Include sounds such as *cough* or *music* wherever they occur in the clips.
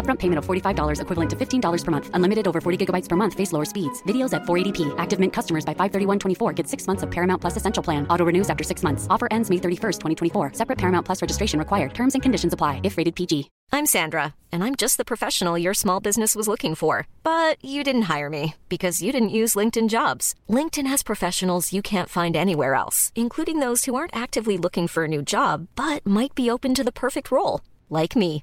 Upfront payment of $45 equivalent to $15 per month. Unlimited over 40 gigabytes per month. Face lower speeds. Videos at 480p. Active Mint customers by 531.24 get six months of Paramount Plus Essential Plan. Auto renews after six months. Offer ends May 31st, 2024. Separate Paramount Plus registration required. Terms and conditions apply if rated PG. I'm Sandra, and I'm just the professional your small business was looking for. But you didn't hire me because you didn't use LinkedIn jobs. LinkedIn has professionals you can't find anywhere else, including those who aren't actively looking for a new job but might be open to the perfect role, like me.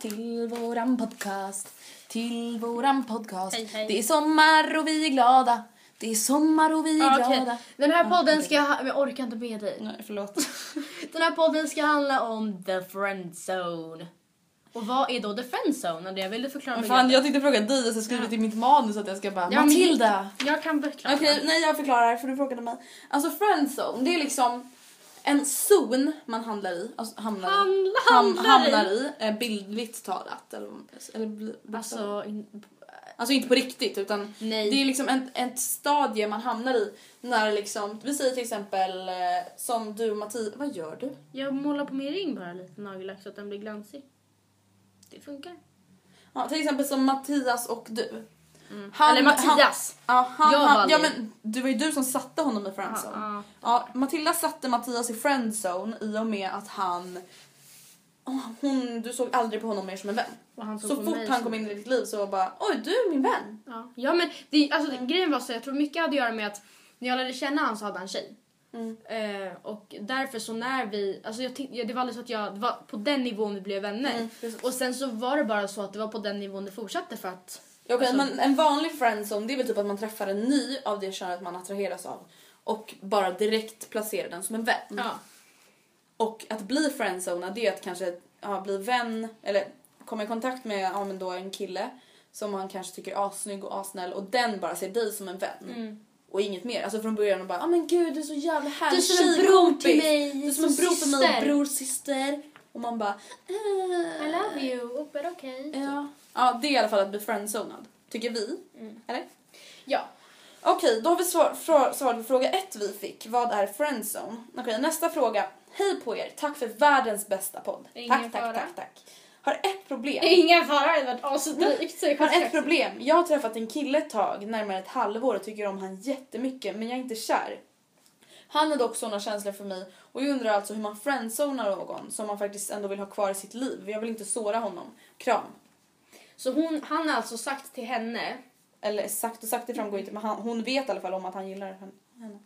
Till våran podcast. Till våran podcast. Hej, hej. Det är sommar och vi är glada. Det är sommar och vi är Ja, okej. glada. Den här podden ska... ha- Jag orkar inte med dig. Nej, förlåt. *laughs* Den här podden ska handla om the friend zone. Och vad är då the friend zone? Andrea, vill du förklara Men fan, jag tänkte fråga dig och så skrivit i mitt manus att jag ska bara Ja, men- Matilda. Jag kan förklara. Okej, nej jag förklarar för du frågade mig. Alltså friendzone, det är liksom en zon man handlar i. Alltså hamnar i. Handlar- handlar i. hamnar i. eh, Bildligt talat. Eller, eller Alltså, in, Alltså inte på riktigt utan Nej. det är liksom ett stadie man hamnar i när liksom, vi säger till exempel eh, som du och Mattias, vad gör du? jag målar på min ring bara lite nagellack så att den blir glansig. Det funkar. Ja, till exempel som Mattias och du. Mm. Eller Mattias. Han, ja, han, han, ja men det var ju du som satte honom i friendzone. Ja, Ja, Matilda satte Mattias i friendzone i och med att han hon, du såg aldrig på honom mer som en vän. Han Så fort han kom in i ditt liv så var bara oj du är min vän. Ja, ja men det, alltså, grejen var så jag tror mycket hade att göra med att när jag lärde känna han så hade han tjej. Mm. Eh, och därför så när vi, alltså jag, det var aldrig så att jag, det var på den nivån vi blev vänner. Mm, och sen så var det bara så att det var på den nivån det fortsatte för att Ja, Okej, Alltså- men en vanlig friendzone det är väl typ att man träffar en ny av det könet man attraheras av och bara direkt placerar den som en vän. ja. Och att bli friendzonad det är att kanske ja, bli vän eller komma i kontakt med ja, men då en kille som man kanske tycker är assnygg och assnäll och den bara ser dig som en vän. Och inget mer. Alltså från början och bara ah, men gud du är så jävla härlig Du är som en bror till mig, Du är som en bror för mig, syster." bror, syster. Och man bara. I love you, but okay. Ja. Ja, det är i alla fall att bli friendzonad. Tycker vi. Eller? Ja. Okej, då har vi svar, svarat på fråga ett vi fick. Vad är friendzone? Okej, nästa fråga. Hej på er, tack för världens bästa podd. Ingen tack, tack, fara. tack, tack. Har ett problem. Ingen fara, det hade varit asdrygt. så jag Har ett problem. Jag har träffat en kille ett tag, närmare ett halvår och tycker om han jättemycket men jag är inte kär. Han har dock sådana känslor för mig och jag undrar alltså hur man friendzonar någon som man faktiskt ändå vill ha kvar i sitt liv. Jag vill inte såra honom. Kram. Så hon, han har alltså sagt till henne Eller sagt och sagt det framgår inte men han, hon vet i alla fall om att han gillar henne.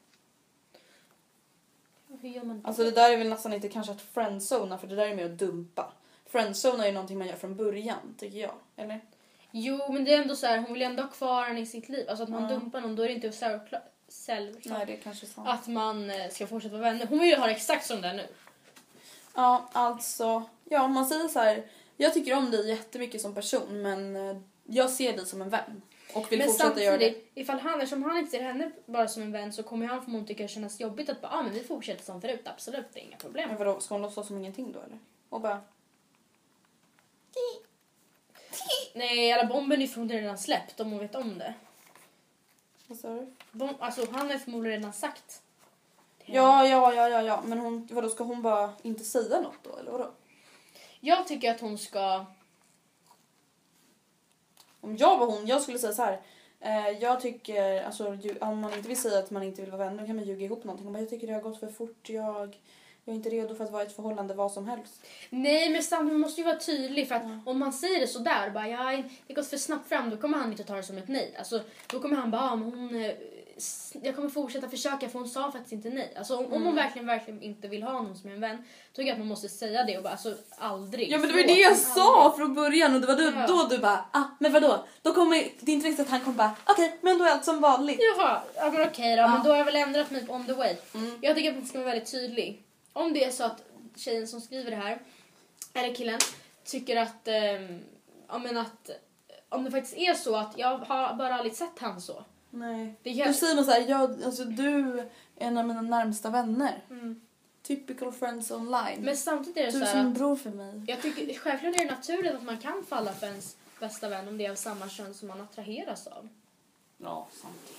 Hur gör man Alltså det där är väl nästan inte kanske att friendzona för det där är mer att dumpa. Friendzona är ju någonting man gör från början tycker jag. Eller? Jo, men det är ändå så här, hon vill ändå ha kvar henne i sitt liv. Alltså att man Ja. dumpar någon, då är det inte självklart, självklart Nej det är kanske sant. att man eh, ska fortsätta vara vänner. Hon vill ju ha det exakt som det är nu. Ja, alltså. Ja, man säger så här. Jag tycker om dig jättemycket som person men eh, jag ser dig som en vän. Och vill Men fortsätta göra det. ifall han, eftersom han inte ser henne bara som en vän så kommer han förmodligen tycka det kännas jobbigt att bara, ah, men vi fortsätter som förut, absolut, det är inga problem. Men vadå, ska hon låtsas som ingenting då eller? Och bara... *laughs* Nej, alla bomben är förmodligen redan släppt om hon vet om det. Vad sa du? Bom, alltså han har förmodligen redan sagt. Ja, ja, ja, ja, ja. Men hon, vadå, ska hon bara inte säga något då eller vadå? Jag tycker att hon ska... Om jag var hon, jag skulle säga så här. Eh, jag tycker, alltså ju- om man inte vill säga att man inte vill vara vänner då kan man ljuga ihop någonting. Och bara, Jag tycker det har gått för fort, jag, jag är inte redo för att vara i ett förhållande, vad som helst. Nej, men samtidigt man måste ju vara tydlig för att om man säger det sådär, bara ja, det gått för snabbt fram, då kommer han inte ta det som ett nej. Alltså, då kommer han bara, ja, men hon, eh, jag kommer fortsätta försöka för hon sa faktiskt inte nej. Alltså om, Mm. om hon verkligen, verkligen inte vill ha någon som en vän, tycker jag att man måste säga det och bara, alltså aldrig. Ja men det var ju det jag sa aldrig. från början och det var då, Ja. då du bara ah men vadå? Då kommer är inte riktigt att han kommer bara okej men då är allt som vanligt. Jaha, ja, men okej då, men då har jag väl ändrat mig on the way. Mm. Jag tycker att man ska vara väldigt tydlig. Om det är så att tjejen som skriver det här, eller killen, tycker att, ehm, ja, men att om det faktiskt är så att jag har bara aldrig sett han så. Nej. Det kan, säger man såhär, jag, alltså du är en av mina närmsta vänner. mm. Typical friends online. Men samtidigt är det du så är här som en att bror för mig. jag tycker självklart är det naturligt att man kan falla för ens bästa vän om det är av samma kön som man attraheras av. Ja, sant.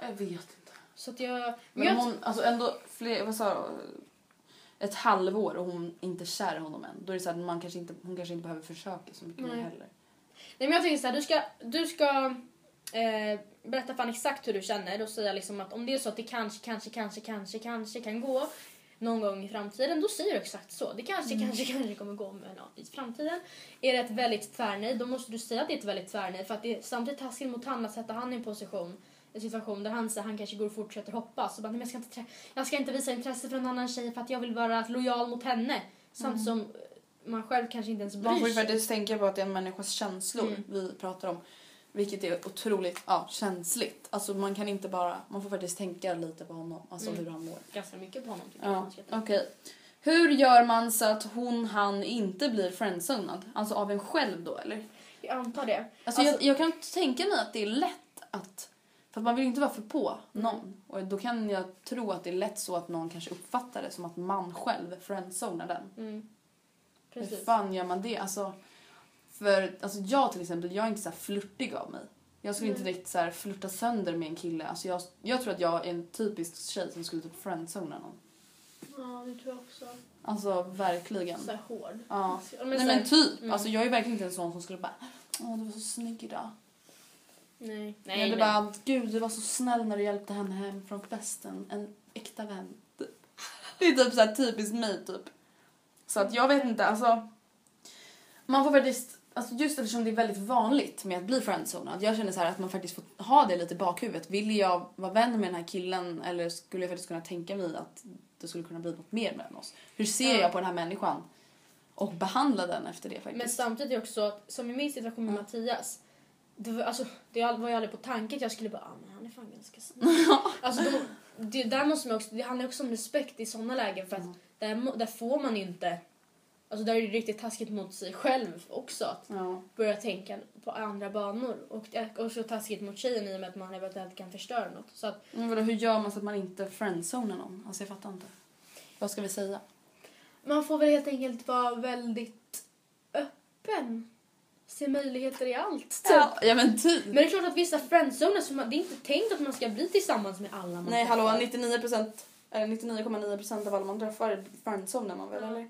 Jag vet inte. Så att jag... Men jag hon, alltså ändå fler, vad sa? Ett halvår och hon inte är kär i honom än. Då är det så här, man kanske inte, hon kanske inte behöver försöka så mycket mer Nej. heller. Nej men jag tänker så här, du ska, du ska eh, berätta honom exakt hur du känner och säga liksom att om det är så att det kanske, kanske, kanske, kanske, kanske kan gå någon gång i framtiden, då säger du exakt så. Det kanske, kanske, kanske kommer gå med någon i framtiden. Är det ett väldigt tvärnej, då måste du säga att det är ett väldigt tvärnej för att det är samtidigt taskigt mot honom att sätta han i en position en situation där han säger han kanske går och fortsätter hoppas och bara, Nej, men jag, ska inte jag ska inte visa intresse för en annan tjej för att jag vill vara lojal mot henne. Samtidigt som eh, man själv kanske inte ens bryr Man får ju sig. faktiskt tänka på att det är en människas känslor Mm. vi pratar om. Vilket är otroligt ja, känsligt. Alltså man kan inte bara, man får faktiskt tänka lite på honom, alltså Mm. hur han mår. ganska mycket på honom tycker jag. Ja, tänka. okej. Hur gör man så att hon, han inte blir friendzonad? Alltså av en själv då eller? Jag antar det. Alltså, Alltså- jag, jag kan tänka mig att det är lätt att... För att man vill inte vara för på någon. Och då kan jag tro att det är lätt så att någon kanske uppfattar det som att man själv friendzonar den. Mm. Hur Precis. fan gör man det? Alltså, för alltså jag till exempel, jag är inte så här flörtig av mig. Jag skulle inte direkt så här flirta sönder med en kille. Alltså jag, jag tror att jag är en typisk tjej som skulle typ friendzona någon. Ja, det tror jag också. Alltså verkligen. Så här hård. Ja. Men Nej så men typ. Mm. Alltså jag är verkligen inte en sån som skulle bara Åh du var så snygg idag. Nej. Nej, Nej, Eller nej. bara gud du var så snäll när du hjälpte henne hem från festen. En äkta vän. typ. Det är typ så här typiskt mig typ. Så att jag vet inte alltså. Man får faktiskt Alltså just eftersom det är väldigt vanligt med att bli friendzonad. Jag känner så här att man faktiskt får ha det lite i bakhuvudet. Vill jag vara vän med den här killen eller skulle jag faktiskt kunna tänka mig att det skulle kunna bli något mer mellan oss? Hur ser Ja. jag på den här människan? Och behandla den efter det faktiskt. Men samtidigt också att, som i min situation med Mattias. Det var, alltså, det var ju aldrig på tanken att jag skulle bara, ah, men han är fan ganska snäll. alltså, då, det, där måste man också, det handlar också om respekt i sådana lägen för att där, må- där får man ju inte, alltså där är det riktigt taskigt mot sig själv också att Ja. börja tänka på andra banor. Och det är också taskigt mot tjejen i och med att man eventuellt kan förstöra något. Så att Men vadå, hur gör man så att man inte friendzonar någon? Alltså jag fattar inte. Vad ska vi säga? man får väl helt enkelt vara väldigt öppen. Se möjligheter i allt. Typ. Ja, ja men typ. Men det är klart att vissa friendzoner, så man, det är inte tänkt att man ska bli tillsammans med alla man Nej hallå, träffar. 99% eller 99,9% av alla man träffar friendzonar man väl Ja. eller?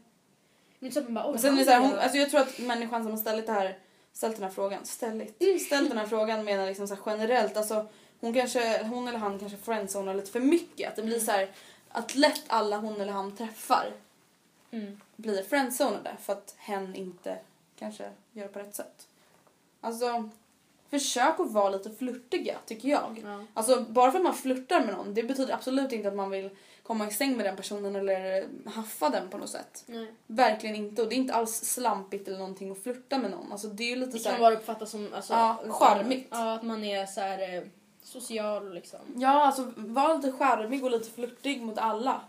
Men så att man bara, oj, Och sen är det han så här, hon, alltså jag tror att människan som har ställt det här ställt den här frågan, ställt, ställt den här frågan menar liksom så generellt alltså hon kanske, hon eller han kanske friendzonar lite för mycket att det blir så här att lätt alla hon eller han träffar Mm. blir friendzonade för att hen inte kanske gör på rätt sätt. Alltså försök att vara lite flörtiga tycker jag. Ja. Alltså bara för att man flörtar med någon det betyder absolut inte att man vill komma i säng med den personen eller haffa den på något sätt. Nej. Verkligen inte och det är inte alls slampigt eller någonting att flirta med någon. Alltså det är lite Det så kan här, bara uppfattas som alltså, Ja, charmigt. Ja, att man är så här eh, social liksom. Ja alltså var lite charmig och lite flörtig mot alla.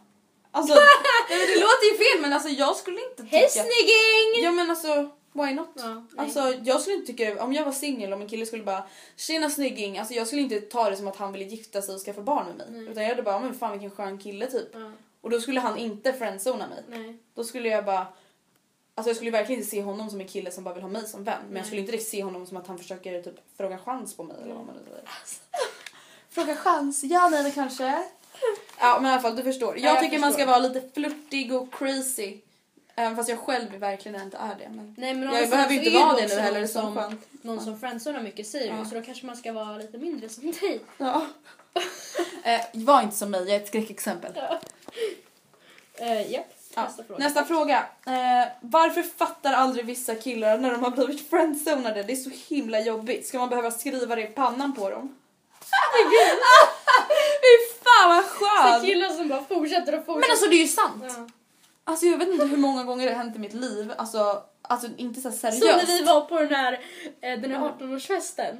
Alltså, *laughs* det låter ju fel men alltså jag skulle inte tycka... Hej snygging! Ja men alltså, why not? Ja, nej. alltså jag skulle inte tycka, om jag var singel och en kille skulle bara tjena snygging, alltså jag skulle inte ta det som att han ville gifta sig och skaffa barn med mig. Utan jag hade bara, men fan vilken skön kille typ. Ja. Och då skulle han inte friendzona mig. Nej. Då skulle jag bara Alltså jag skulle verkligen inte se honom som en kille som bara vill ha mig som vän. Men jag skulle inte direkt se honom som att han försöker typ fråga chans på mig eller vad man nu säger. *laughs* Fråga chans? Ja, nej, kanske. *laughs* Ja, men i alla fall du förstår. Jag, jag tycker man ska förstår. vara lite flörtig och crazy. Även fast jag själv verkligen inte är det. Men... Nej, men Jag behöver inte vara det nu heller, som, skönt. någon som friendzonar mycket säger Ja. så då kanske man ska vara lite mindre som dig. Ja. *laughs* eh, var inte som mig, jag är ett skräckexempel. Uh, Japp, Ja, nästa fråga. Nästa fråga. Eh, varför fattar aldrig vissa killar när de har blivit friendzonade? Det är så himla jobbigt. Ska man behöva skriva det i pannan på dem? *laughs* Fy fan vad Så skönt! killar som bara fortsätter och fortsätter. Men alltså det är ju sant. Ja. Alltså jag vet inte hur många gånger det har hänt i mitt liv. Alltså, alltså inte så här Så när seriöst. vi var på den här, eh, den här 18-årsfesten.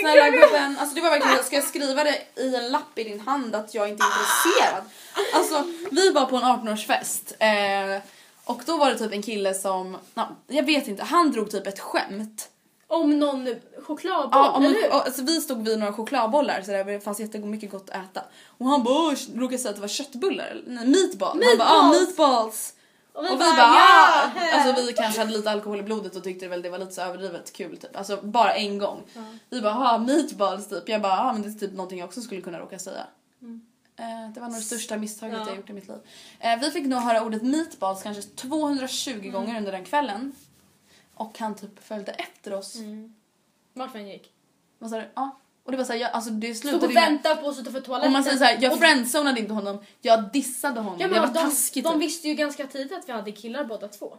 Snälla gubben, alltså det var verkligen, ska jag skriva det i en lapp i din hand att jag inte är intresserad? Alltså vi var på en 18-årsfest eh, och då var det typ en kille som, na, jag vet inte, han drog typ ett skämt. Om någon chokladboll, Ja, om, eller hur? och, alltså, vi stod vid några chokladbollar så det fanns jättemycket gott att äta. Och han bara "Åh, råkade säga att det var köttbullar, nej, meatball. Han bara ah, Meatballs." meatballs. Och Och vi bara, ah! ja! alltså vi kanske hade lite alkohol i blodet och tyckte väl det var lite så överdrivet kul typ. Alltså bara en gång. Vi bara, ah meatballs typ. Jag bara, ah men det är typ någonting jag också skulle kunna råka säga. Eh, det var nog det största misstaget Mm. Ja. jag gjort i mitt liv. Eh, vi fick nog höra ordet meatballs kanske 220 Mm. gånger under den kvällen. Och han typ följde efter oss. Mm. Vart han gick? Vad sa du? Ja. Och det var såhär, jag, alltså det Stod slutade och med... väntade på oss utanför toaletten. Om man säger såhär, jag Och- friendzonade inte honom, jag dissade honom, Ja, men jag var de, taskig de typ. visste ju ganska tidigt att vi hade killar båda två.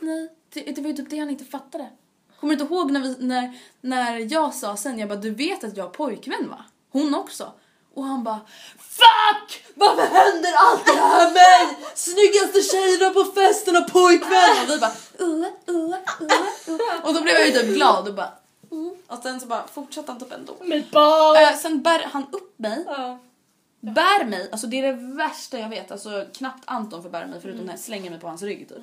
Nej, det, det var ju typ det han inte fattade. Kommer du inte ihåg när, vi, när, när jag sa sen, jag bara du vet att jag har pojkvän va? Hon också. Och han bara FUCK! Varför händer allt det här med mig? Snyggaste tjejerna på festen har pojkvän! Och vi bara uh, uh, uh, uh. Och då blev jag ju typ glad och bara uh. Och sen så bara fortsatte han typ ändå. Meatball! Äh, sen bär han upp mig Ja. bär mig, alltså det är det värsta jag vet. Alltså knappt Anton får bära mig förutom när jag slänger mig på hans rygg typ.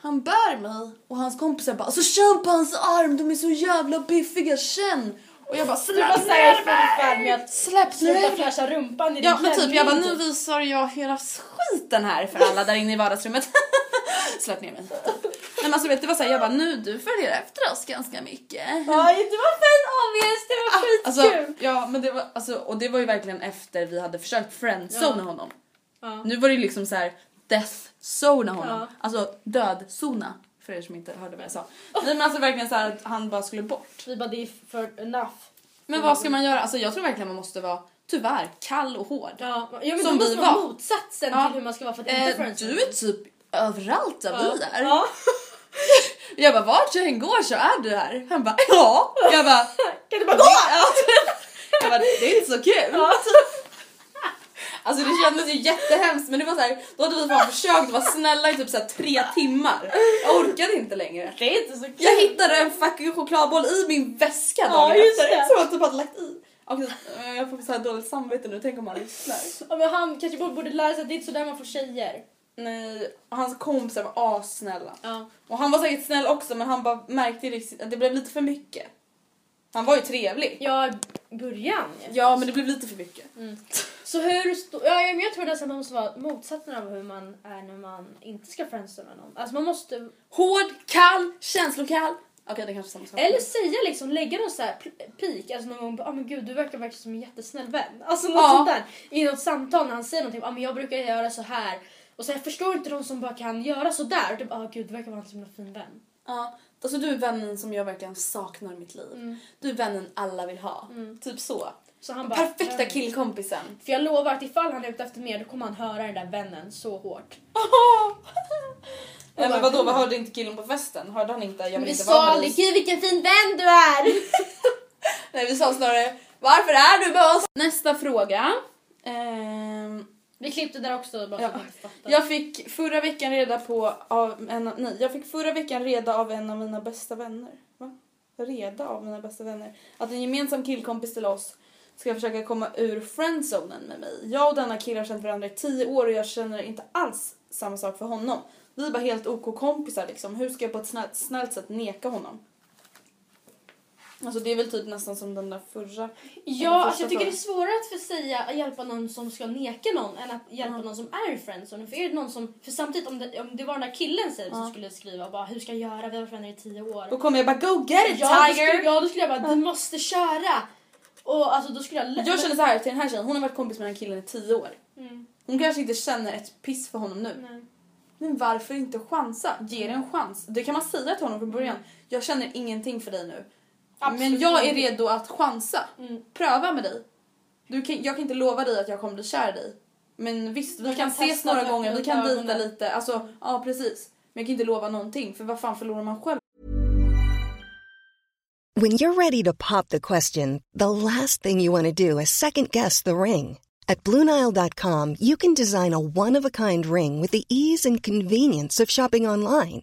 Han bär mig och hans kompisar bara alltså känn på hans arm, de är så jävla biffiga, känn! Och jag bara var släpp såhär ner mig! att Släpp ner mig! flasha rumpan i Ja men typ jag bara nu typ. visar jag hela skiten här för alla där inne i vardagsrummet. *laughs* Släpp ner mig. Nej men alltså vet du vad säger jag bara nu du följer efter oss ganska mycket. Oj, det var fint obvious, det var Alltså, skitkul! ja men det var alltså, och det var ju verkligen efter vi hade försökt friendzona Ja. honom. Ja. Nu var det ju liksom så här death zona honom. Ja. Alltså dödzona för er som inte hörde vad jag sa. Nej men alltså verkligen så här att han bara skulle bort. Vi bara det är för enough. Men vad ska man göra? Alltså jag tror verkligen man måste vara tyvärr kall och hård. Ja, ja men Som vi var. motsatsen Ja. till hur man ska vara för att inte Eh, friendzone. du är typ överallt där ja. vi är. Ja. *laughs* Jag bara vart jag än går så är du här. Han bara ja. Jag bara *laughs* Kan du bara gå? Ja. *laughs* Jag bara, det är inte så kul. Alltså det kändes ju jättehemskt men det var så här, då hade vi fan försökt vara snälla i typ så tre timmar. Jag orkade inte längre. Det är inte så kul. Jag hittade en fucking chokladboll i min väska Ja, dagen just efter det. som jag typ hade lagt i. Och eh, jag får så här dåligt samvete nu, tänk om han lyssnar. Ja, men han kanske borde- lära sig att det är inte så där man får tjejer. Nej, och hans kompisar var assnälla. Ja. Och han var säkert snäll också men han bara märkte att det blev lite för mycket. Han var ju trevlig. Ja, i början. Ja men det blev lite för mycket. Så hur... Ja, men jag tror nästan att man måste vara motsatsen av hur man är när man inte ska friendzona någon. Alltså man måste... Hård, kall, känslokall. Okej det är kanske är samma sak. Eller säga liksom, lägga någon så här pik, alltså någon gång, ja ah, men gud du verkar verkligen som en jättesnäll vän. Alltså något Ja. sånt där. I något samtal när han säger någonting, ja ah, men jag brukar göra så här. Och så jag förstår inte de som bara kan göra så där. Typ, ah gud du verkar vara en så himla fin vän. Ja, alltså du är vännen som jag verkligen saknar i mitt liv. Du är vännen alla vill ha. Typ så. Så han bara, Perfekta killkompisen. För jag lovar att ifall han är ute efter mer då kommer han höra den där vännen så hårt. *laughs* Nej men vadå, vad hörde inte killen på festen? Hörde han inte jag vill Vi inte vara med gud vilken fin vän du är! *laughs* Nej vi sa snarare varför är du med oss? Nästa fråga. Ehm, Vi klippte där också bara Ja. jag fick förra veckan reda på av en nej, jag fick förra veckan reda av en av mina bästa vänner. Va? Reda av mina bästa vänner. Att en gemensam killkompis till oss ska försöka komma ur friendzonen med mig. Jag och denna kille har känt varandra i tio år och jag känner inte alls samma sak för honom. Vi är bara helt OK kompisar liksom. Hur ska jag på ett snällt, snällt sätt neka honom? Alltså det är väl typ nästan som den där förra. Ja, alltså jag tycker det är frågan. svårare att för säga att hjälpa någon som ska neka någon än att hjälpa någon som är i friendzone. För är det någon som, för samtidigt om det, om det var den där killen säger som skulle skriva bara hur ska jag göra, vi har varit vänner i tio år. Då kommer jag bara go get it ja, då tiger! skulle, ja, då skulle jag bara du måste köra. Och alltså då skulle jag. Jag känner så här till den här tjejen, hon har varit kompis med den här killen i tio år. Mm. Hon kanske inte känner ett piss för honom nu. Nej. Men varför inte chansa? Ge det en chans. Det kan man säga till honom från början. Jag känner ingenting för dig nu. Absolut Men jag är redo att chansa. Mm. Pröva med dig. Du kan, jag kan inte lova dig att jag kommer bli kär i dig. Men visst, vi Jag kan, kan ses några gånger, vi kan dejta lite. Alltså, ja precis. Men jag kan inte lova någonting för vad fan förlorar man själv When you're ready to pop the question, the last thing you want to do is second guess the ring. At Bluenile.com, you can design a one of a kind ring with the ease and convenience of shopping online.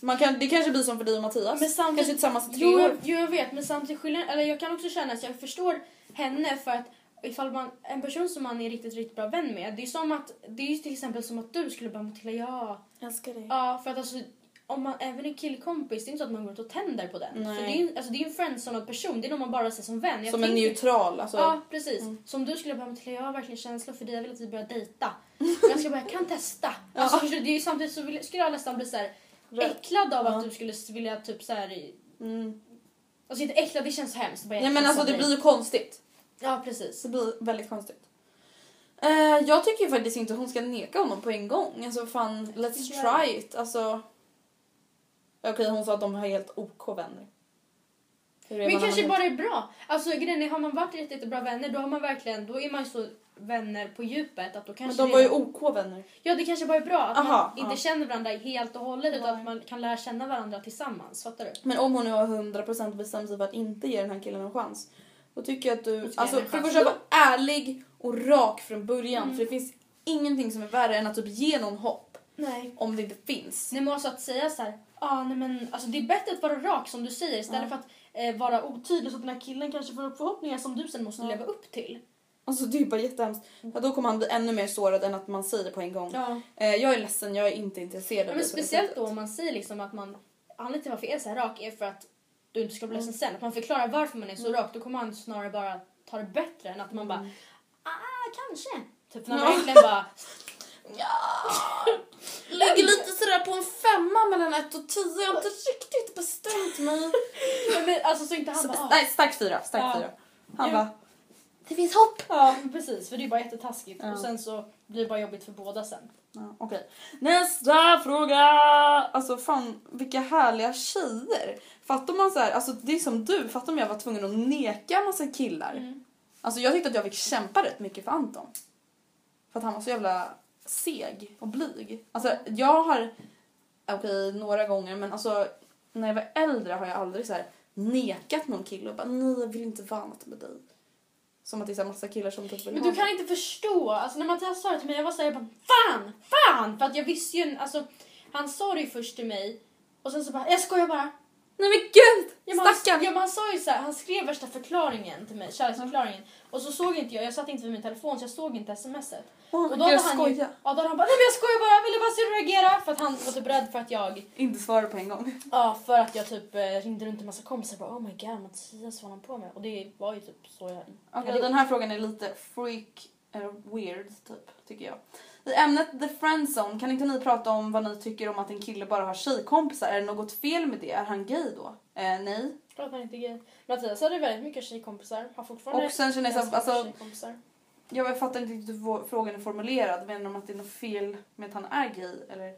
man kan, det kanske blir som för dig och Mattias. Men samtidigt- Kanske tillsammans i tre Jo, år. jo, jag vet, men samtidigt skillnaden, eller jag kan också känna att jag förstår henne för att ifall man, en person som man är riktigt, riktigt bra vän med, det är som att, det är ju till exempel som att du skulle bara Matilda, ja. Älskar dig. Ja, för att alltså om man även är killkompis, det är inte så att man går ut och tänder på den. Nej. För det är ju alltså, det är en friendzonad person, det är någon man bara ser som vän. Jag Som en tänker- neutral. Alltså, Ja, precis. Som du skulle bara Matilda, jag har verkligen känslor för dig, jag vill att vi börjar dejta. *laughs* Jag ska bara, jag kan testa. Alltså, förstår du, det är ju samtidigt så vill, skulle jag nästan bli så här. Äcklad av Ja. att du skulle vilja typ så här. Mm. Alltså inte äcklad, det känns hemskt. Bara, Nej men alltså det blir ju konstigt. Ja, precis. Det blir väldigt konstigt. Eh, jag tycker ju faktiskt inte hon ska neka honom på en gång. Alltså fan, let's try it. Alltså... Okej, hon sa att de har helt OK vänner. Men kanske bara är bra. Alltså grejen är, har man varit riktigt bra vänner då har man verkligen, då är man ju så vänner på djupet att då Men kanske de det- var ju OK vänner. Ja det kanske bara är bra att Aha, man inte ja. känner varandra helt och hållet utan att man kan lära känna varandra tillsammans. Fattar du? Men om hon nu har 100% bestämt sig för att inte ge den här killen en chans. Då tycker jag att du, alltså för det första var ärlig och rak från början. För det finns ingenting som är värre än att typ ge någon hopp Nej. om det inte finns. Nej men också att säga så här, ah, nej men alltså det är bättre att vara rak som du säger istället för att eh, vara otydlig så att den här killen kanske får upp förhoppningar som du sen måste leva upp till. Alltså det är bara jättehemskt. Ja, då kommer han bli ännu mer sårad än att man säger det på en gång. Ja. Eh, jag är ledsen, jag är inte intresserad Ja, men speciellt då om man säger liksom att man, anledningen till varför jag är så här rak är för att du inte ska bli ledsen sen. Att man förklarar varför man är så rak, då kommer man snarare bara ta det bättre än att man bara, ah kanske. Typ när man Ja. verkligen bara, *laughs* Ligger lite sådär på en femma mellan ett och tio. Jag har inte riktigt bestämt mig. *laughs* Men alltså så inte han bara, ah. Nej, stark fyra. Stark Ja. fyra. Han Ja. bara, det finns hopp. Ja, precis. För det är bara jättetaskigt. Ja. Och sen så blir det bara jobbigt för båda sen. Ja, Okej. Nästa fråga! Alltså fan vilka härliga tjejer. Fattar man så här, alltså det är som du, fattar om jag var tvungen att neka en massa killar. Alltså jag tyckte att jag fick kämpa rätt mycket för Anton. För att han var så jävla seg och blyg. Alltså jag har, okej några gånger men alltså när jag var äldre har jag aldrig så här nekat någon kille och bara nej jag vill inte vara något med dig. Som att det är så massa killar som typ vill Men du kan inte förstå. Alltså när Mattias sa det till mig, jag var såhär, jag bara fan, fan! För att jag visste ju, alltså han sa det ju först till mig och sen så bara, jag skojar bara. Nej men gud! Ja, men han, ja, men han sa ju så här, han skrev värsta förklaringen till mig, kärleksförklaringen. Och så såg inte jag, jag satt inte vid min telefon så jag såg inte smset. Åh, och då hade han ju, ja, då hade han bara, nej men jag skojar bara, jag ville bara se hur du reagerar. För att han var typ rädd för att jag, Inte svara på en gång. *laughs* ja för att jag typ eh, ringde runt en massa kompisar och bara oh my god Mattias vad han på med? Och det var ju typ så jag... Okej, hade den här frågan är lite freak, eller weird typ, tycker jag. I ämnet the friendzone, kan inte ni prata om vad ni tycker om att en kille bara har tjejkompisar? Är det något fel med det? Är han gay då? Eh, nej. Klart han inte är gay. Mattias hade väldigt mycket tjejkompisar. Har fortfarande Och sen känner jag så alltså- tjejkompisar. Jag fattar inte riktigt hur frågan är formulerad. Menar de att det är något fel med att han är gay? Eller?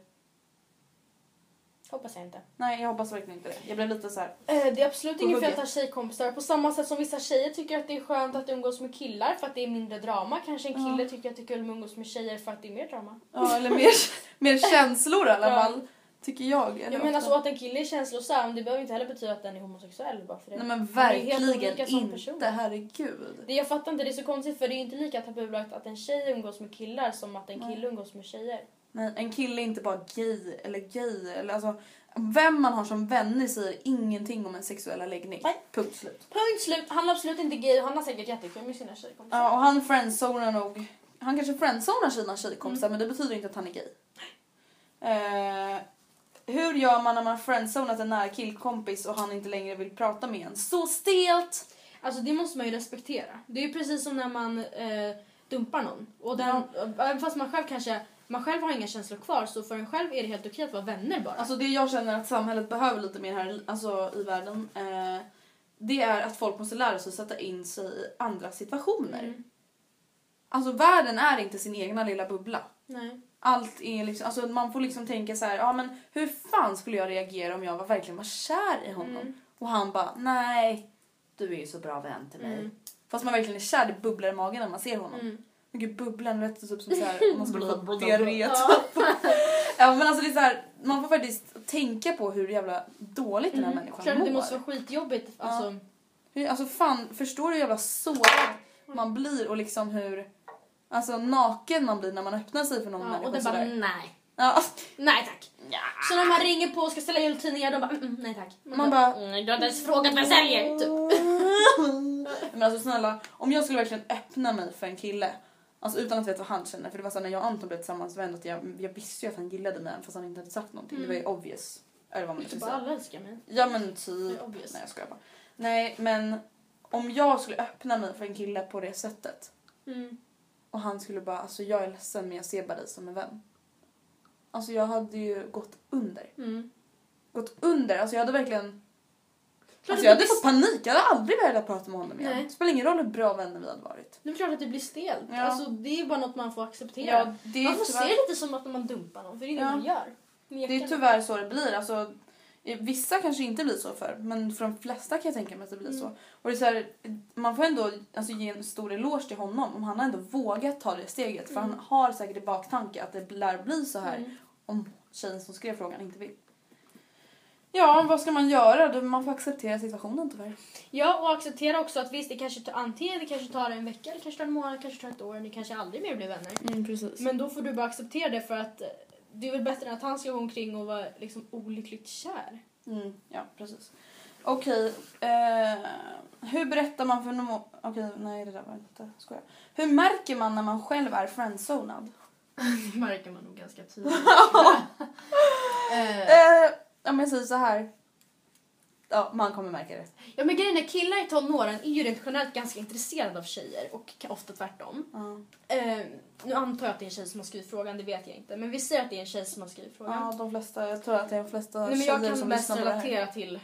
Hoppas jag inte. Nej, jag hoppas verkligen inte det. Jag blev lite så här. Eh, det är absolut inget fel att ha tjejkompisar. På samma sätt som vissa tjejer tycker att det är skönt att umgås med killar för att det är mindre drama. Kanske en kille tycker att det är kul att umgås med tjejer för att det är mer drama. Ja, eller mer, *laughs* mer känslor i alla Ja. fall. Tycker jag. Eller Jag menar så att en kille är känslosam det behöver inte heller betyda att den är homosexuell bara för det. Nej men verkligen inte. Herregud. Det, jag fattar inte, det är så konstigt för det är inte lika tabubelagt att en tjej umgås med killar som att en Nej. kille umgås med tjejer. Nej, en kille är inte bara gay eller gay. Eller alltså, vem man har som vänner säger ingenting om en sexuella läggning. Nej. Punkt slut. Punkt slut. Han är absolut inte gay och han har säkert jättekul med sina tjejkompisar. Ja, och han friendzonar nog... Han kanske friendzonar sina tjejkompisar Mm. men det betyder inte att han är gay. Eh, hur gör man när man friendzonat en nära killkompis och han inte längre vill prata med en? Så stelt! Alltså det måste man ju respektera. Det är ju precis som när man eh, dumpar någon. Och den, Även fast man själv kanske man själv har inga känslor kvar så för en själv är det helt okej att vara vänner bara. Alltså det jag känner att samhället behöver lite mer här alltså, i världen. Eh, det är att folk måste lära sig sätta in sig i andra situationer. Mm. Alltså världen är inte sin egna lilla bubbla. Nej. Allt är liksom, alltså man får liksom tänka så här, ja men hur fan skulle jag reagera om jag var, verkligen var kär i honom? Mm. Och han bara, nej, du är ju så bra vän till mig. Mm. Fast man verkligen är kär, det bubblar i magen när man ser honom. Mm. Gud bubblan lät typ som så här, om *laughs* man skulle få diarré. Ja. *laughs* Ja men alltså det är så här, man får faktiskt tänka på hur jävla dåligt den här människan Klart mår. det måste vara skitjobbigt. Alltså, Hur, alltså fan, förstår du hur jävla sårad man blir och liksom hur alltså, naken man blir när man öppnar sig för någon ja, människa och det bara sådär. nej. Ja, Nej tack. Så när man ringer på och ska ställa jultidningar de bara mm, mm, nej tack. Man bara- mm, du har inte ens frågat vad jag säljer. Typ. *laughs* men alltså snälla, om jag skulle verkligen öppna mig för en kille Alltså utan att veta vad han känner. För det var så när jag och Anton blev tillsammans var ändå att jag, jag visste ju att han gillade mig fast han inte hade sagt någonting. Det var ju obvious. Eller vad man Typ ska bara säga. alla älskar mig. Ja men typ. Nej jag skojar bara. Nej men om jag skulle öppna mig för en kille på det sättet. Mm. Och han skulle bara, alltså jag är ledsen men jag ser bara dig som en vän. Alltså jag hade ju gått under. Mm. Gått under, alltså jag hade verkligen... Alltså jag hade fått panik, jag hade aldrig velat prata med honom igen. Nej. Det spelar ingen roll hur bra vänner vi hade varit. Det är klart att det blir stelt. Ja. Alltså, det är bara något man får acceptera. Ja, man får tyvärr- se lite som att man dumpar någon, för det är det Ja. man gör. Det är tyvärr så det blir. Alltså, vissa kanske inte blir så för men för de flesta kan jag tänka mig att det blir så. Och det är så här, man får ändå alltså, ge en stor eloge till honom om han ändå vågat ta det steget. För han har säkert i baktanke att det lär bli så här Mm. om tjejen som skrev frågan inte vill. Ja, vad ska man göra? Man får acceptera situationen tyvärr. Ja, och acceptera också att visst, det kanske tar, antingen det kanske tar en vecka, det kanske tar en månad, det kanske tar ett år, ni kanske aldrig mer blir vänner. Mm, precis. Men då får du bara acceptera det för att det är väl bättre än att han ska gå omkring och vara liksom olyckligt kär. Mm, ja, precis. Okej, eh, hur berättar man för någon... Okej, nej det där var inte... Skojar. Hur märker man när man själv är friendzonad? *laughs* Det märker man nog ganska tydligt. *laughs* eh, Jag säger så här. Ja, man kommer märka det. ja men grejen är killar i tonåren är ju rent generellt ganska intresserade av tjejer och ofta tvärtom. Ja. Eh, nu antar jag att det är en tjej som har skrivit frågan, det vet jag inte. Men vi säger att det är en tjej som har skrivit frågan. ja, de flesta, jag tror att det är de flesta Nej, men jag kan här. relatera till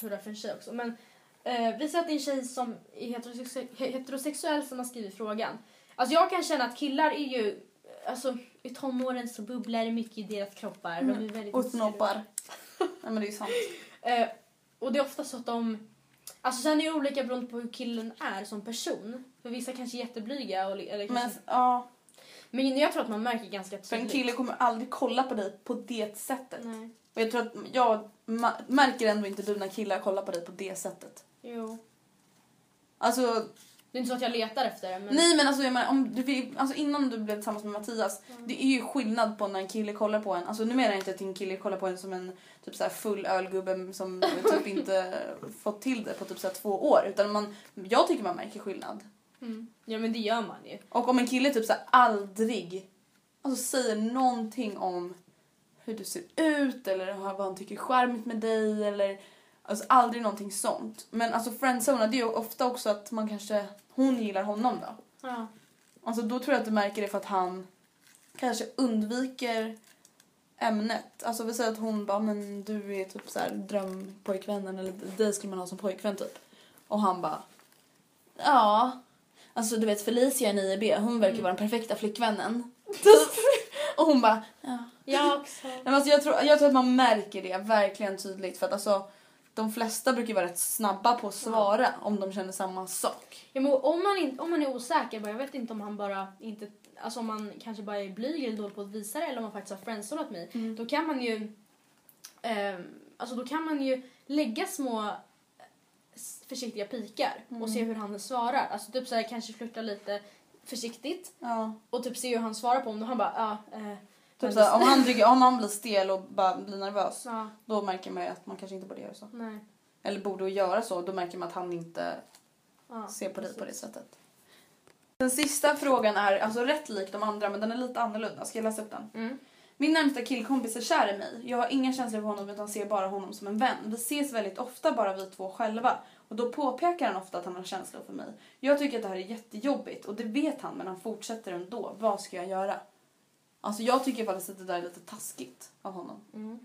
hur det är för en tjej också. Men eh, vi säger att det är en tjej som är heterosex- heterosexuell som har skrivit frågan. Alltså jag kan känna att killar är ju, alltså i tonåren så bubblar det mycket i deras kroppar. De är väldigt Mm. Nej men det är ju sant. Eh, och det är ofta så att de... Alltså sen är det olika beroende på hur killen är som person. För vissa kanske är jätteblyga. Och, eller Men kanske, ja, men jag tror att man märker ganska tydligt. för en kille kommer aldrig kolla på dig på det sättet. Nej. Och jag tror att jag märker ändå inte du när killar kollar på dig på det sättet. Jo. Alltså, Det är inte så att jag letar efter det men... Nej men alltså, jag menar, om du, vill- alltså innan du blev tillsammans med Mattias, det är ju skillnad på när en kille kollar på en. Alltså nu menar jag inte att en kille kollar på en som en typ så här full ölgubbe som *laughs* typ inte fått till det på typ så här två år. Utan man, jag tycker man märker skillnad. Mm. Ja men det gör man ju. Och om en kille typ så här aldrig alltså säger någonting om hur du ser ut eller vad han tycker är charmigt med dig eller alltså aldrig någonting sånt. Men alltså friendzone det är ju ofta också att man kanske, hon gillar honom då. Ja. Alltså då tror jag att du märker det för att han kanske undviker ämnet. Alltså vi säger att hon bara men du är typ så här drömpojkvännen eller dig skulle man ha som pojkvän typ. Och han bara ja. Alltså du vet Felicia i 9B hon verkar vara den perfekta flickvännen. *laughs* Och hon bara ja. Jag också. Men alltså jag, tror, jag tror att man märker det verkligen tydligt för att alltså de flesta brukar vara rätt snabba på att svara om de känner samma sak. Ja, men om, man in, om man är osäker, bara, jag vet inte om han bara inte, alltså om man kanske bara är blyg eller dålig på att visa det eller om man faktiskt har friendzonat mig, då kan man ju, ehm, alltså då kan man ju lägga små eh, försiktiga pikar och se hur han svarar. Alltså typ såhär kanske flirta lite försiktigt Ja. och typ se hur han svarar på om han bara ja, eh, Typ såhär, om, han tycker, om han blir stel och bara blir nervös ja, då märker man ju att man kanske inte borde göra så. nej. Eller borde göra så, då märker man att han inte Ja, ser på dig på det sättet. Den sista frågan är alltså rätt lik de andra men den är lite annorlunda. Ska jag läsa upp den? Mm. Min närmsta killkompis är kär i mig. Jag har inga känslor för honom utan ser bara honom som en vän. Vi ses väldigt ofta bara vi två själva. Och då påpekar han ofta att han har känslor för mig. Jag tycker att det här är jättejobbigt och det vet han men han fortsätter ändå. Vad ska jag göra? Alltså jag tycker faktiskt att det där är lite taskigt av honom. Mm.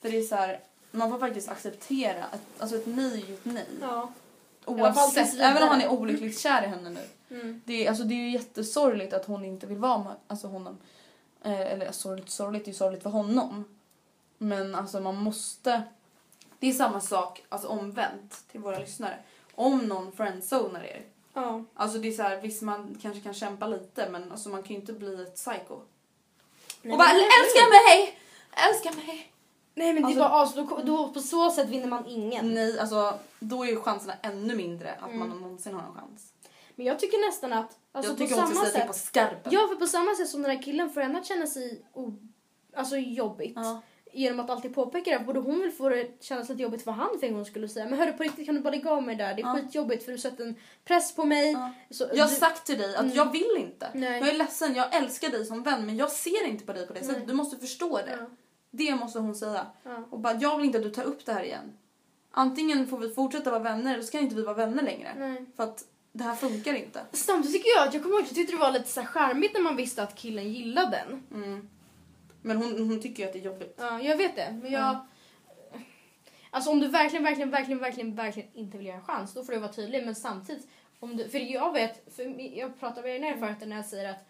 För det är så här, man får faktiskt acceptera att alltså ett nej är ju ett nej. Ja. Oavsett, även om han är olyckligt kär i henne nu. Mm. Det är, alltså, det är ju jättesorgligt att hon inte vill vara med alltså, honom. Eh, eller sorgligt, sorgligt, det är ju sorgligt för honom. Men alltså man måste... Det är samma sak, alltså omvänt till våra lyssnare. Om någon friendzonar er. Ja. Alltså det är så här, visst man kanske kan kämpa lite men alltså man kan ju inte bli ett psycho. Nej, och bara älska mig! Älska mig! Nej men Alltså- det är bara, alltså, då, då, på så sätt vinner man ingen. Nej, alltså då är ju chanserna ännu mindre att Mm. man någonsin har en chans. Men jag tycker nästan att, alltså jag på tycker hon ska säga sätt. på skarpen. Ja, för på samma sätt som den här killen får henne att känna sig o, alltså jobbigt. Ja. Genom att alltid påpeka det. Borde hon väl få det kännas lite jobbigt för han för en gång skulle säga. Men hörru på riktigt kan du bara lägga av mig där. Det är Ja. skitjobbigt för du sätter en press på mig. Ja. Så, Jag har du- sagt till dig att jag vill inte. Mm. Nej. Jag är ledsen, jag älskar dig som vän men jag ser inte på dig på det sättet. Du måste förstå det. Ja. Det måste hon säga. Och bara, jag vill inte att du tar upp det här igen. Antingen får vi fortsätta vara vänner eller så kan inte vi vara vänner längre. Nej. För att det här funkar inte. Samtidigt tycker jag att jag kommer ihåg att jag tyckte det var lite så charmigt när man visste att killen gillade den. Mm. Men hon, hon tycker ju att det är jobbigt. Ja, jag vet det. Men jag... Alltså om du verkligen, verkligen, verkligen, verkligen, verkligen inte vill ge en chans, då får du vara tydlig. Men samtidigt, om du, för jag vet, för jag pratar med din erfarenhet när jag säger att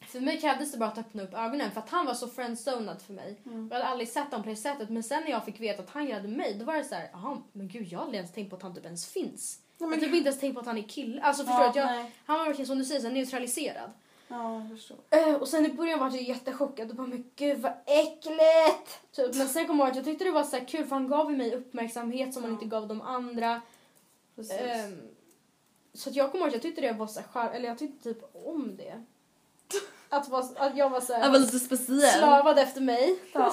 för mig krävdes det bara att öppna upp ögonen för att han var så friendzonad för mig. Jag hade aldrig sett honom på det sättet men sen när jag fick veta att han gillade mig då var det så här, jaha men gud jag har aldrig ens tänkt på att han typ ens finns. Ja, jag har typ inte ens tänkt på att han är kille. Alltså förstår Ja, att jag, nej. han var verkligen som du säger så neutraliserad. Ja, jag förstår. Eh, och sen i början var jag jättechockad och bara men gud vad äckligt! Typ. Men sen kom jag ihåg att jag tyckte det var så här kul för han gav mig uppmärksamhet som han inte gav de andra. Ehm, så att jag kommer ihåg att jag tyckte det var så här eller jag tyckte typ om det. Att, vara, att jag var så jag var lite speciell. slavad efter mig. *laughs* Ja.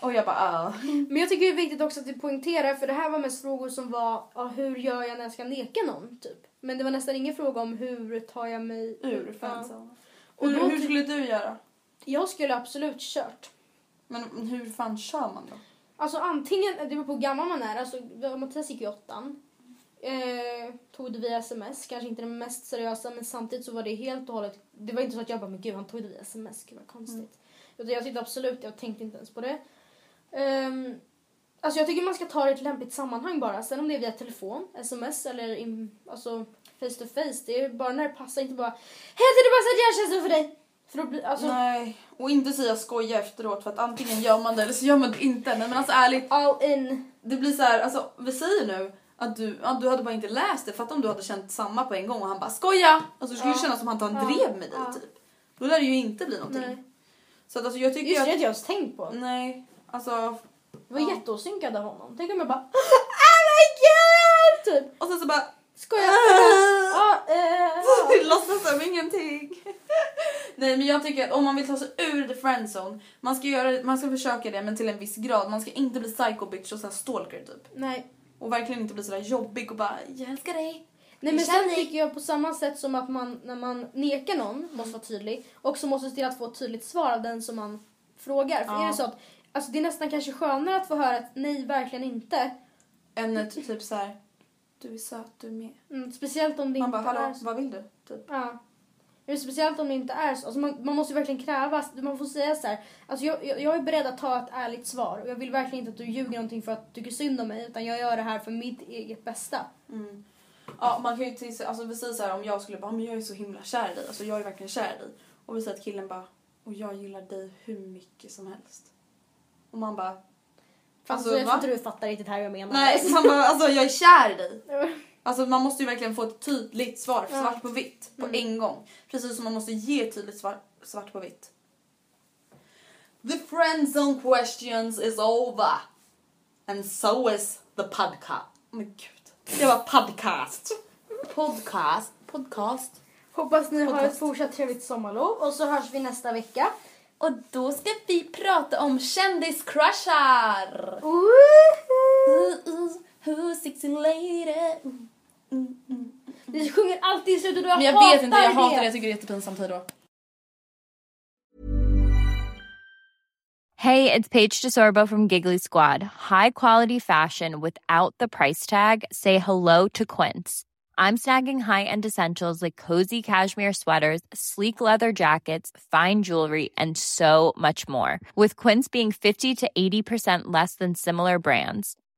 Och jag bara, ah. Men jag tycker det är viktigt också att vi poängterar för det här var mest frågor som var ja, hur gör jag när jag ska neka någon typ. Men det var nästan ingen fråga om hur tar jag mig ur Ja. fansen. Och Hur, då hur skulle du göra? Jag skulle absolut kört. Men hur fan kör man då? Alltså antingen, det beror på hur gammal man är. Alltså, Mattias gick i åttan. Eh, tog det via sms, kanske inte det mest seriösa men samtidigt så var det helt och hållet, det var inte så att jag bara men gud han tog det via sms, gud vad konstigt. Utan jag tyckte absolut, jag tänkte inte ens på det. Ehm, alltså jag tycker man ska ta det i ett lämpligt sammanhang bara. Sen om det är via telefon, sms eller in, alltså face to face. Det är bara när det passar, inte bara Hej det så att jag känslor för dig. För blir, alltså, Nej, och inte säga skoja efteråt för att antingen gör man det eller så gör man det inte. Nej, men alltså ärligt, all in. det blir så här, alltså vi säger nu att du, att du hade bara inte läst det. Fatta om du hade känt samma på en gång och han bara skoja! Alltså det skulle Ja. kännas som att han Ja. drev med dig Ja. typ. Då lär det ju inte bli någonting. Nej. Så att alltså jag tycker Just det, har jag ens tänkt på. Nej, alltså... Det var Ja. jätteosynkad av honom. Tänk om jag bara *laughs* Oh my god! Typ. Och sen så bara... Skojar. *laughs* *laughs* Låtsas som ingenting. Nej men jag tycker att om man vill ta sig ur the friendzone, man ska, göra, man ska försöka det men till en viss grad. Man ska inte bli psycho bitch och så här stalker typ. Nej. Och verkligen inte bli sådär jobbig och bara jag älskar dig. Nej men sen tycker jag på samma sätt som att man när man nekar någon måste vara tydlig också måste se till att få ett tydligt svar av den som man frågar. För Ja. är det så att alltså det är nästan kanske skönare att få höra ett nej, verkligen inte. En eh, typ så här. du är söt, du är med. Mm, speciellt om det Man inte bara är hallå, så. vad vill du? Typ. Ja. Speciellt om det inte är så. Alltså man, man måste verkligen kräva, man får säga så här. Alltså jag, jag, jag är beredd att ta ett ärligt svar och jag vill verkligen inte att du ljuger någonting för att du tycker synd om mig utan jag gör det här för mitt eget bästa. Mm. Ja, man kan ju till, alltså vi säger så här om jag skulle bara, men jag är så himla kär i dig, alltså jag är verkligen kär i dig. Och vi säger att killen bara, och jag gillar dig hur mycket som helst. Och man bara, Fast Alltså, jag tror inte du fattar riktigt här vad jag menar. nej, man bara, alltså jag är kär i dig. *laughs* Alltså man måste ju verkligen få ett tydligt svar, Ja. svart på vitt, på Mm. en gång. Precis som man måste ge ett tydligt svar, svart på vitt. The friend zone questions is over. And so is the podcast. Men gud. Det var podcast. Podcast. Podcast. Hoppas ni har Podcast. ett fortsatt trevligt sommarlov och så hörs vi nästa vecka. Och då ska vi prata om kändiscrushar. Woohoo! Ooh, ooh, who's sexy lady? Mm, mm. Sjunger alltid i slutet och jag, Men jag hatar vet inte, jag hatar det. Jag tycker det är jättepinsamt. Hejdå. Hey, it's Paige DeSorbo from Giggly Squad. High quality fashion without the price tag. Say hello to Quince. I'm snagging high-end essentials like cozy cashmere sweaters, sleek leather jackets, fine jewelry, and so much more. With Quince being 50 to 80% less than similar brands.